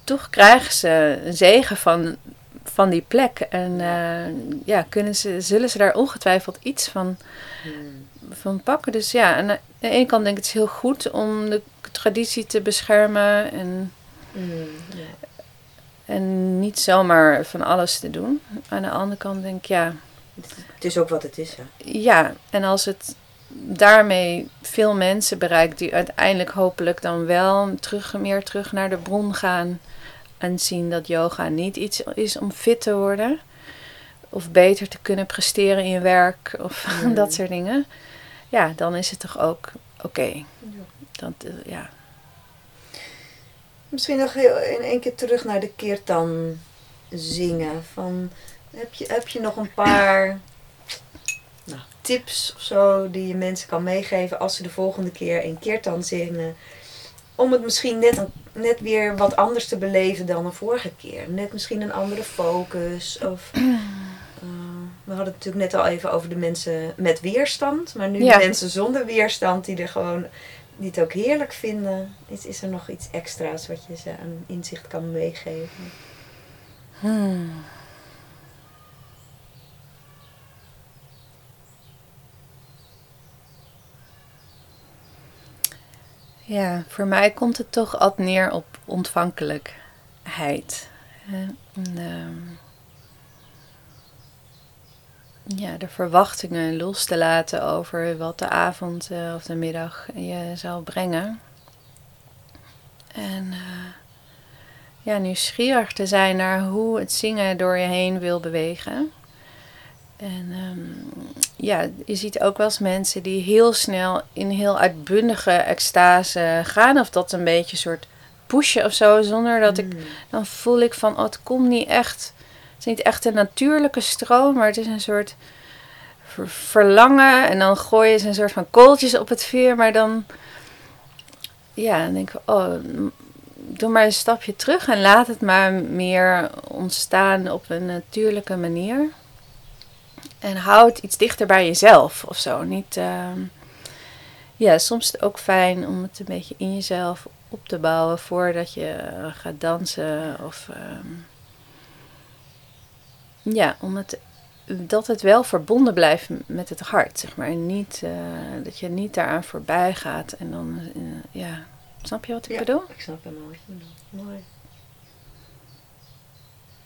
toch krijgen ze een zegen van, van die plek. En uh, ja, kunnen ze, zullen ze daar ongetwijfeld iets van, hmm. Van pakken. Dus ja, aan de ene kant denk ik het is heel goed om de traditie te beschermen en, mm, en niet zomaar van alles te doen. Aan de andere kant denk ik, ja. Het is ook wat het is, ja. Ja, en als het daarmee veel mensen bereikt die uiteindelijk hopelijk dan wel terug, meer terug naar de bron gaan en zien dat yoga niet iets is om fit te worden of beter te kunnen presteren in je werk of mm. dat soort dingen. Ja, dan is het toch ook oké. Ja. Dat, uh, ja. Misschien nog heel, in één keer terug naar de kirtan zingen. Van, heb, je, heb je nog een paar nou, tips of zo die je mensen kan meegeven als ze de volgende keer een kirtan zingen? Om het misschien net, net weer wat anders te beleven dan de vorige keer. Net misschien een andere focus. Of, we hadden het natuurlijk net al even over de mensen met weerstand. Maar nu de mensen zonder weerstand die er gewoon die het ook heerlijk vinden. Is, is er nog iets extra's wat je ze aan inzicht kan meegeven? Hmm. Ja, voor mij komt het toch altijd neer op ontvankelijkheid. En, ehm, ja, de verwachtingen los te laten over wat de avond uh, of de middag je zal brengen. En uh, ja, nieuwsgierig te zijn naar hoe het zingen door je heen wil bewegen. En um, ja, je ziet ook wel eens mensen die heel snel in heel uitbundige extase gaan. Of dat een beetje een soort pushen of zo. Zonder dat ik, mm. dan voel ik van, oh, het komt niet echt het is niet echt een natuurlijke stroom, maar het is een soort verlangen. En dan gooien ze een soort van kooltjes op het vuur. Maar dan, ja, dan denk ik, oh, doe maar een stapje terug en laat het maar meer ontstaan op een natuurlijke manier. En houd iets dichter bij jezelf of zo. Niet, ehm, ja, soms is het ook fijn om het een beetje in jezelf op te bouwen voordat je gaat dansen of. Ehm, ja, om het, dat het wel verbonden blijft met het hart, zeg maar. En niet, uh, dat je niet daaraan voorbij gaat en dan, uh, ja. Snap je wat ik ja, bedoel? ik snap je bedoelt. Mooi.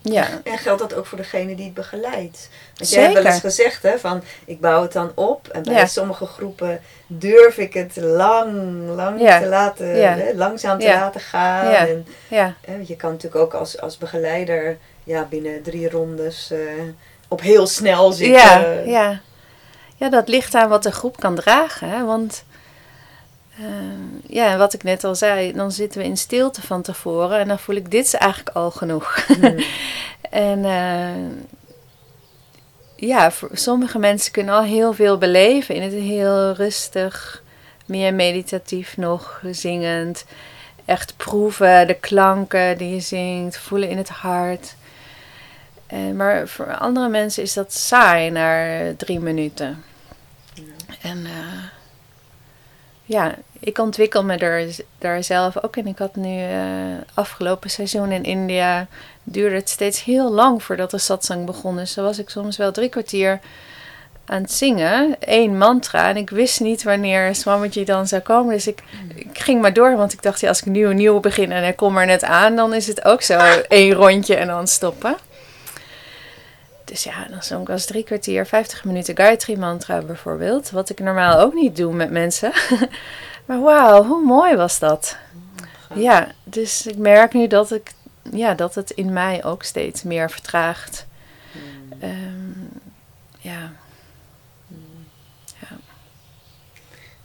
Ja. En geldt dat ook voor degene die het begeleidt? Want jij hebt wel eens gezegd, hè, van ik bouw het dan op. En bij sommige groepen durf ik het lang, lang te laten, hè, langzaam te laten gaan. En, hè, je kan natuurlijk ook als, als begeleider ja, binnen drie rondes uh, op heel snel zitten. Ja, ja. ja, dat ligt aan wat de groep kan dragen. Hè? Want uh, ja, wat ik net al zei, dan zitten we in stilte van tevoren en dan voel ik dit is eigenlijk al genoeg. Hmm. en uh, ja, voor sommige mensen kunnen al heel veel beleven in het heel rustig, meer meditatief nog, zingend. Echt proeven de klanken die je zingt, voelen in het hart. Uh, maar voor andere mensen is dat saai na drie minuten. Ja. En uh, ja, ik ontwikkel me daar, daar zelf ook in. Ik had nu uh, afgelopen seizoen in India, duurde het steeds heel lang voordat de satsang begon. Dus dan was ik soms wel drie kwartier aan het zingen, één mantra. En ik wist niet wanneer Swamiji dan zou komen. Dus ik, ik ging maar door, want ik dacht, ja, als ik nieuw nieuw begin en hij komt er net aan, dan is het ook zo één rondje en dan stoppen. Dus ja, dan zong ik als drie kwartier, 50 minuten Gayatri mantra bijvoorbeeld. Wat ik normaal ook niet doe met mensen. maar wauw, hoe mooi was dat. Ja, dus ik merk nu dat, ik, ja, dat het in mij ook steeds meer vertraagt. Um, ja. ja.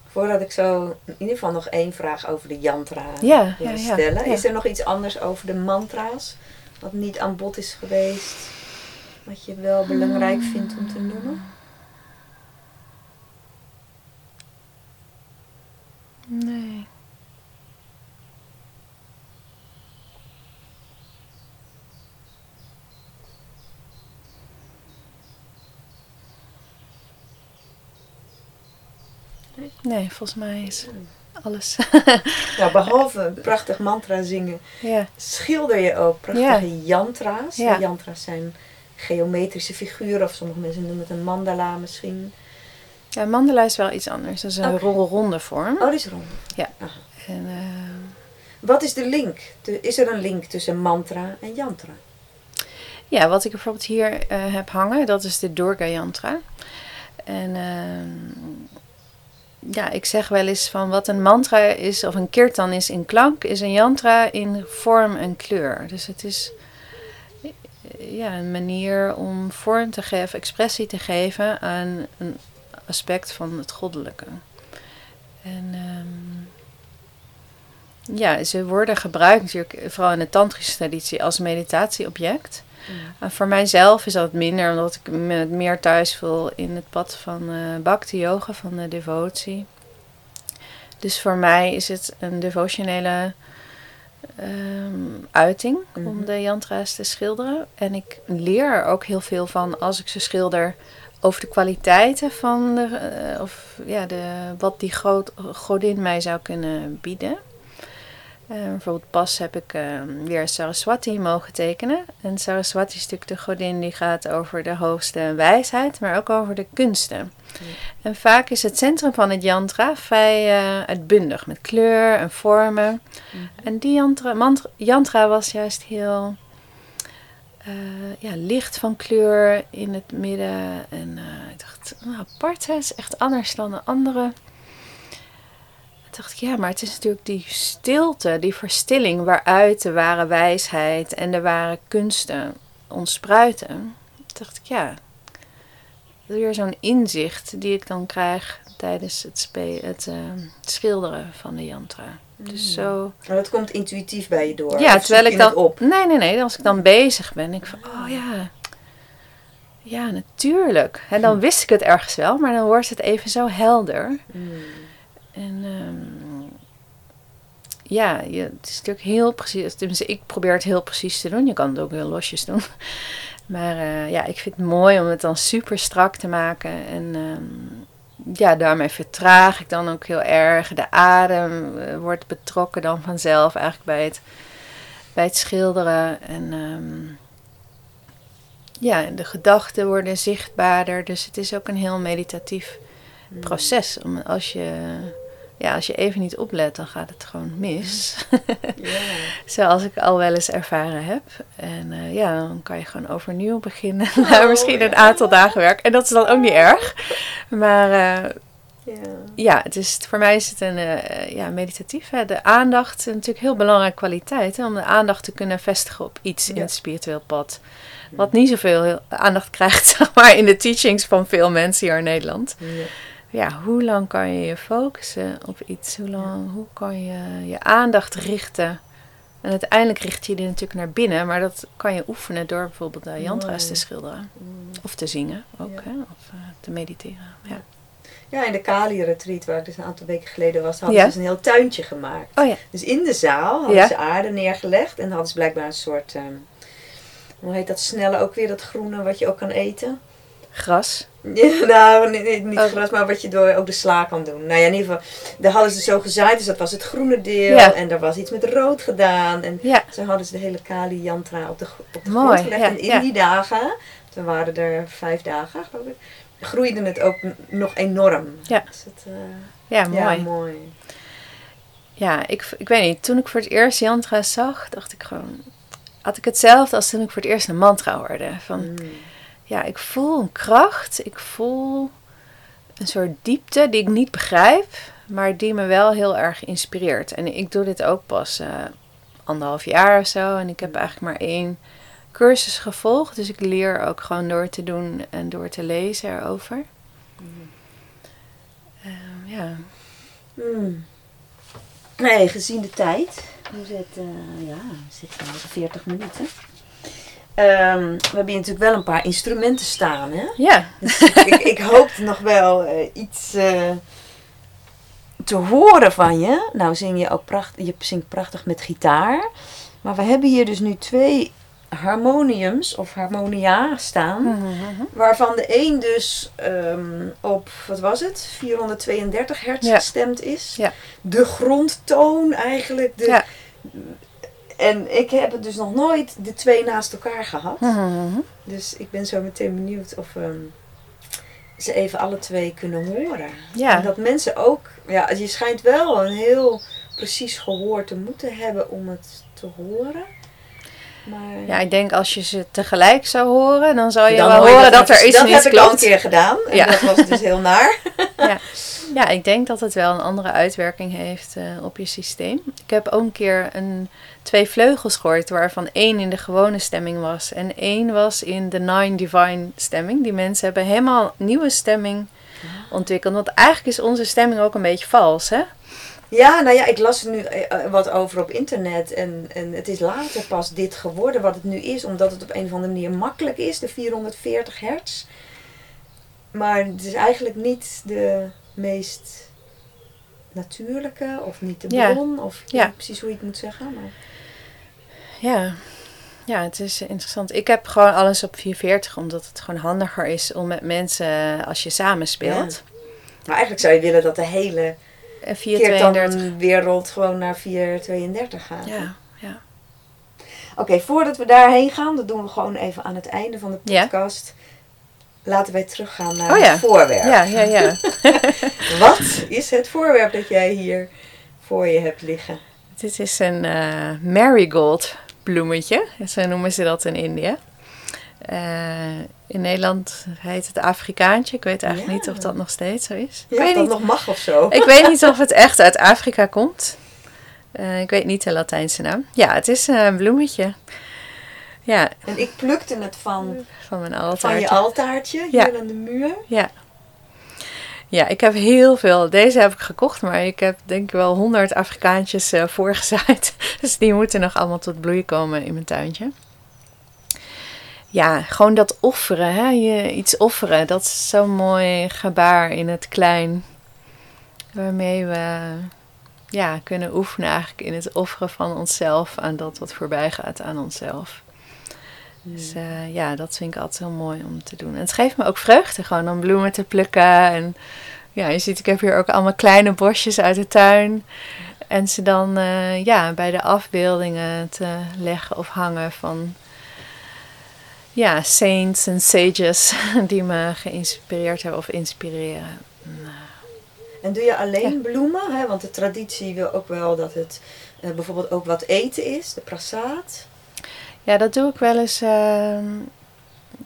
Voordat ik zo in ieder geval nog één vraag over de yantra ja, wil stellen. Is er nog iets anders over de mantra's? Wat niet aan bod is geweest? Wat je wel belangrijk vindt om te noemen? Nee. Nee, volgens mij is alles. ja, behalve prachtig mantra zingen, ja. schilder je ook prachtige yantra's. Ja. Yantra's zijn geometrische figuren, of sommige mensen noemen het een mandala misschien. Ja, mandala is wel iets anders. Dat is een okay. ronde vorm. Oh, die is ronde. Ja. En, uh... Wat is de link? Is er een link tussen mantra en yantra? Ja, wat ik bijvoorbeeld hier uh, heb hangen, dat is de Durga yantra. En uh, ja, ik zeg wel eens van wat een mantra is, of een kirtan is in klank, is een yantra in vorm en kleur. Dus het is ja, een manier om vorm te geven, expressie te geven aan een aspect van het goddelijke. En um, ja, ze worden gebruikt natuurlijk vooral in de tantrische traditie als meditatieobject. En voor mijzelf is dat minder, omdat ik me meer thuis voel in het pad van uh, bhakti yoga, van de devotie. Dus voor mij is het een devotionele um, uiting om mhm. de yantra's te schilderen. En ik leer er ook heel veel van als ik ze schilder over de kwaliteiten van de, uh, of ja, de, wat die god, godin mij zou kunnen bieden. Uh, bijvoorbeeld pas heb ik uh, weer Saraswati mogen tekenen. En Saraswati is natuurlijk de godin die gaat over de hoogste wijsheid, maar ook over de kunsten. En vaak is het centrum van het yantra vrij uh, uitbundig met kleur en vormen. Mm. En die yantra, mantra, yantra was juist heel ja, licht van kleur in het midden. En ik dacht, nou, apart, het is echt anders dan de andere dacht ik, ja, maar het is natuurlijk die stilte, die verstilling waaruit de ware wijsheid en de ware kunsten ontspruiten. Toen dacht ik, ja, weer zo'n inzicht die ik dan krijg tijdens het, het uh, schilderen van de yantra. Dus zo. Maar dat komt intuïtief bij je door. Ja, terwijl ik dan. Op? Nee, nee, nee. Als ik dan bezig ben, ik van, oh ja. Ja, natuurlijk. En dan wist ik het ergens wel, maar dan wordt het even zo helder. Mm. En um, ja, je, het is natuurlijk heel precies. Tenminste, ik probeer het heel precies te doen. Je kan het ook heel losjes doen. Maar uh, ja, ik vind het mooi om het dan super strak te maken. En um, ja, daarmee vertraag ik dan ook heel erg. De adem uh, wordt betrokken dan vanzelf eigenlijk bij het, bij het schilderen. En um, ja, de gedachten worden zichtbaarder. Dus het is ook een heel meditatief hmm. proces. Om, als je ja, als je even niet oplet, dan gaat het gewoon mis. Yeah. Zoals ik al wel eens ervaren heb. En uh, ja, dan kan je gewoon overnieuw beginnen. Oh, misschien een aantal dagen werk. En dat is dan ook niet erg. Maar uh, yeah. ja, het is, voor mij is het een uh, ja, meditatief. Hè. De aandacht is natuurlijk heel belangrijke kwaliteit. Hè, om de aandacht te kunnen vestigen op iets in het spiritueel pad. Wat niet zoveel aandacht krijgt, zeg maar, in de teachings van veel mensen hier in Nederland ja, hoe lang kan je je focussen op iets? Hoe, lang, hoe kan je je aandacht richten? En uiteindelijk richt je die natuurlijk naar binnen, maar dat kan je oefenen door bijvoorbeeld de yantra's te schilderen. Mm. Of te zingen ook, hè? of uh, te mediteren. Ja. Ja, in de Kali Retreat, waar ik dus een aantal weken geleden was, hadden ze dus een heel tuintje gemaakt. Oh, ja. Dus in de zaal hadden ze aarde neergelegd en hadden ze blijkbaar een soort, um, hoe heet dat snelle ook weer, dat groene wat je ook kan eten? Gras. Ja, nou, nee, niet Oh. gras, maar wat je door ook de sla kan doen. Nou ja, in ieder geval, daar hadden ze zo gezaaid, dus dat was het groene deel. Ja. En er was iets met rood gedaan. En Ja, zo hadden ze de hele Kali Yantra op de, op de Mooi, grond gelegd. ja, en in die dagen, toen waren er vijf dagen geloof ik, groeide het ook nog enorm. Ja. Dus het, eh, ja mooi. Ja, Ja, mooi. ik, ik weet niet. Toen ik voor het eerst Yantra zag, dacht ik gewoon... Had ik hetzelfde als toen ik voor het eerst een mantra hoorde. Van, Mm. Ja, ik voel een kracht. Ik voel een soort diepte die ik niet begrijp. Maar die me wel heel erg inspireert. En ik doe dit ook pas eh, anderhalf jaar of zo. En ik heb eigenlijk maar één cursus gevolgd. Dus ik leer ook gewoon door te doen en door te lezen erover. Ehm, ja. Mm. Nee, gezien de tijd. We zitten, ja, we zitten al 40 minuten. Ehm, we hebben hier natuurlijk wel een paar instrumenten staan, hè? ja, Dus ik, hoop nog wel eh, iets eh, te horen van je. Nou zing je ook prachtig, je zingt prachtig met gitaar. Maar we hebben hier dus nu twee harmoniums of harmonia staan. Waarvan de een dus ehm, op, wat was het? 432 hertz Ja. gestemd is. Ja. De grondtoon eigenlijk. De, Ja. En ik heb het dus nog nooit de twee naast elkaar gehad. Mhm. Dus ik ben zo meteen benieuwd of ehm, ze even alle twee kunnen horen. Ja. En dat mensen ook, ja, je schijnt wel een heel precies gehoor te moeten hebben om het te horen. Maar ja, ik denk als je ze tegelijk zou horen, dan zou je dan wel hoor je horen dat, er iets dat niet heb ik al een klopt. keer gedaan. En Ja. dat was dus heel naar. Ja, ik denk dat het wel een andere uitwerking heeft eh, op je systeem. Ik heb ook een keer een, twee vleugels gehoord, waarvan één in de gewone stemming was en één was in de Nine Divine stemming. Die mensen hebben helemaal nieuwe stemming ontwikkeld. Want eigenlijk is onze stemming ook een beetje vals, hè? Ja, nou ja, ik las er nu eh, eh, wat over op internet. En, en het is later pas dit geworden wat het nu is. Omdat het op een of andere manier makkelijk is, de 440 hertz. Maar het is eigenlijk niet de meest natuurlijke. Of niet de Ja. bron. Of Ja. niet precies hoe je het moet zeggen. Maar... Ja. Ja, het is interessant. Ik heb gewoon alles op 440, omdat het gewoon handiger is om met mensen, eh, als je samen speelt. Maar eigenlijk zou je willen dat de hele En keert dan 432. een wereld gewoon naar 432 gaat. Ja, ja. Oké, voordat we daarheen gaan, dat doen we gewoon even aan het einde van de Ja. podcast. Laten wij teruggaan naar Oh ja. het voorwerp. Ja, ja, ja. Wat is het voorwerp dat jij hier voor je hebt liggen? Dit is een eh, marigold bloemetje. Zo noemen ze dat in India. Eh, in Nederland heet het Afrikaantje. Ik weet eigenlijk Ja. niet of dat nog steeds zo is. Ja, ik, of weet dat niet, nog mag of zo. ik weet niet of het echt uit Afrika komt. Eh, ik weet niet de Latijnse naam. Ja, het is een bloemetje. Ja, En ik plukte het van, van mijn van altaartje. je altaartje Ja. hier aan de muur. Ja. Ja, ik heb heel veel. Deze heb ik gekocht, maar ik heb denk ik wel honderd Afrikaantjes eh, voorgezaaid. Dus die moeten nog allemaal tot bloei komen in mijn tuintje. Ja, gewoon dat offeren, hè? Je iets offeren, dat is zo'n mooi gebaar in het klein. Waarmee we ja, kunnen oefenen eigenlijk in het offeren van onszelf aan dat wat voorbij gaat aan onszelf. Dus eh, ja, dat vind ik altijd heel mooi om te doen. En het geeft me ook vreugde gewoon om bloemen te plukken. En ja, je ziet, ik heb hier ook allemaal kleine bosjes uit de tuin. En ze dan eh, ja, bij de afbeeldingen te leggen of hangen van ja, saints en sages die me geïnspireerd hebben of inspireren. En doe je alleen bloemen? Hè? Want de traditie wil ook wel dat het eh, bijvoorbeeld ook wat eten is, de prasaat. Ja, dat doe ik wel eens ehm,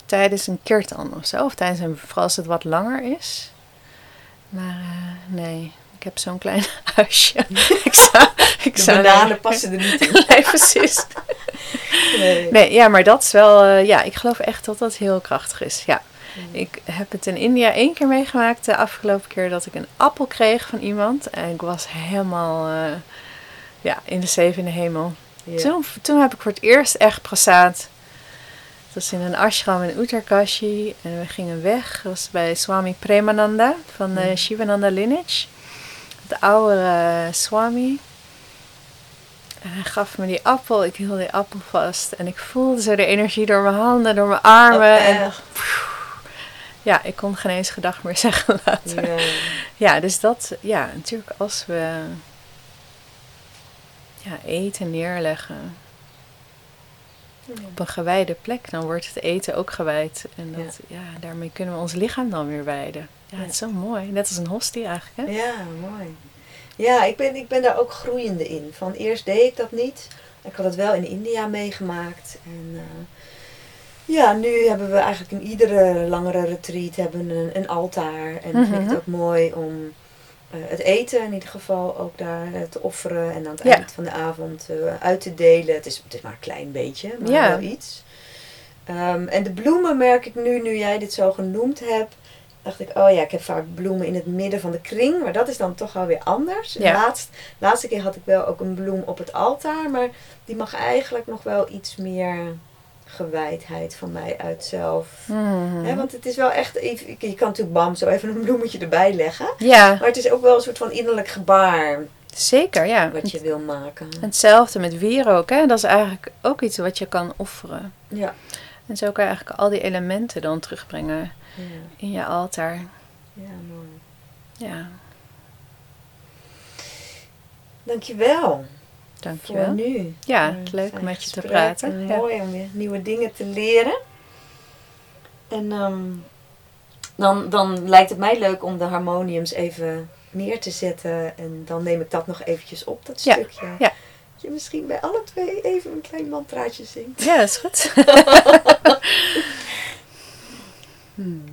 tijdens een kirtan of zo. Of tijdens een, vooral als het wat langer is. Maar eh, nee, ik heb zo'n klein huisje. ik zou, ik De zou bananen passen er niet in. Nee, precies. Nee. Nee, ja, maar dat is wel... eh, ja, ik geloof echt dat dat heel krachtig is. Ja. Mm. Ik heb het in India één keer meegemaakt. De afgelopen keer dat ik een appel kreeg van iemand. En ik was helemaal eh, ja, in de zevende hemel. Toen, toen heb ik voor het eerst echt prasaat. Het was in een ashram in Uttarkashi. En we gingen weg. Dat was bij Swami Premananda van de Mhm. Shivananda lineage. De oude eh, Swami. En hij gaf me die appel. Ik hield die appel vast. En ik voelde zo de energie door mijn handen, door mijn armen. Oh, en? Ja, ik kon geen eens gedag meer zeggen later. Ja. Ja, dus dat, ja, natuurlijk als we ja, eten neerleggen op een gewijde plek, dan wordt het eten ook gewijd. En dat, ja. daarmee kunnen we ons lichaam dan weer wijden. Ja, Ja. het is zo mooi. Net als een hostie eigenlijk, hè? Ja, mooi. Ja, ik ben, ik ben daar ook groeiende in. Van eerst deed ik dat niet. Ik had het wel in India meegemaakt. En eh, ja, nu hebben we eigenlijk in iedere langere retreat hebben een, een altaar. En ik vind Mhm. het ook mooi om het eten in ieder geval ook daar eh, te offeren. En aan het Ja. eind van de avond eh, uit te delen. Het is, het is maar een klein beetje, maar Ja. wel iets. Ehm, en de bloemen merk ik nu, nu jij dit zo genoemd hebt dacht ik, oh ja, ik heb vaak bloemen in het midden van de kring, maar dat is dan toch alweer anders. Ja. Laatst, laatste keer had ik wel ook een bloem op het altaar, maar die mag eigenlijk nog wel iets meer gewijdheid van mij uit zelf. Mhm. Want het is wel echt, je kan natuurlijk bam zo even een bloemetje erbij leggen, Ja, maar het is ook wel een soort van innerlijk gebaar zeker, ja. wat je wil maken. Hetzelfde met wierook, hè? Dat is eigenlijk ook iets wat je kan offeren. Ja. En zo kan je eigenlijk al die elementen dan terugbrengen Ja, in je altaar. ja mooi. Ja, Dankjewel voor dankjewel. nu. Ja, Voor leuk om met je te praten. en Ja. Mooi om weer nieuwe dingen te leren. En ehm, dan, dan lijkt het mij leuk om de harmoniums even neer te zetten. En dan neem ik dat nog eventjes op, dat Ja, stukje. ja. Dat je misschien bij alle twee even een klein mantraatje zingt. Ja, dat is goed. Hmm.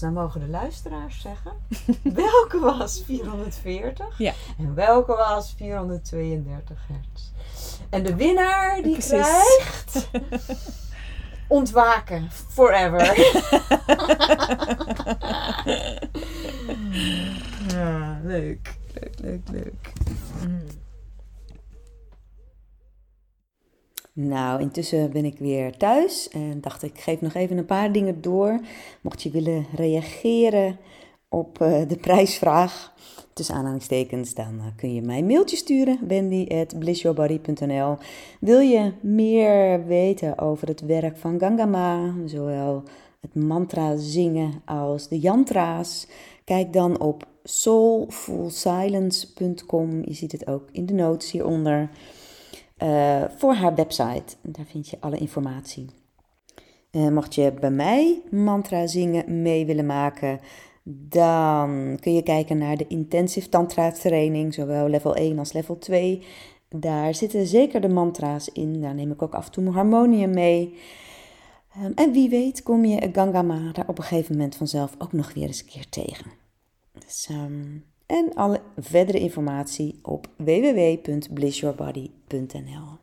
Dus, dan mogen de luisteraars zeggen welke was 440 Ja. en welke was 432 hertz. En de winnaar die Precies. krijgt ontwaken forever. ja, leuk. Leuk, leuk, leuk. Nou, intussen ben ik weer thuis en dacht ik geef nog even een paar dingen door. Mocht je willen reageren op eh, de prijsvraag, tussen aanhalingstekens, dan eh, kun je mij een mailtje sturen, wendy.blissyourbody.nl. Wil je meer weten over het werk van Gangama, zowel het mantra zingen als de yantra's? Kijk dan op soulfulsilence.com. Je ziet het ook in de notes hieronder. Eh, voor haar website. Daar vind je alle informatie. Eh, mocht je bij mij mantra zingen mee willen maken, dan kun je kijken naar de intensive tantra training, zowel level 1 als level 2. Daar zitten zeker de mantra's in. Daar neem ik ook af en toe mijn harmonium mee. Ehm, en wie weet kom je Gangama daar op een gegeven moment vanzelf ook nog weer eens een keer tegen. Dus, ehm, en alle verdere informatie op www.blissyourbody.nl.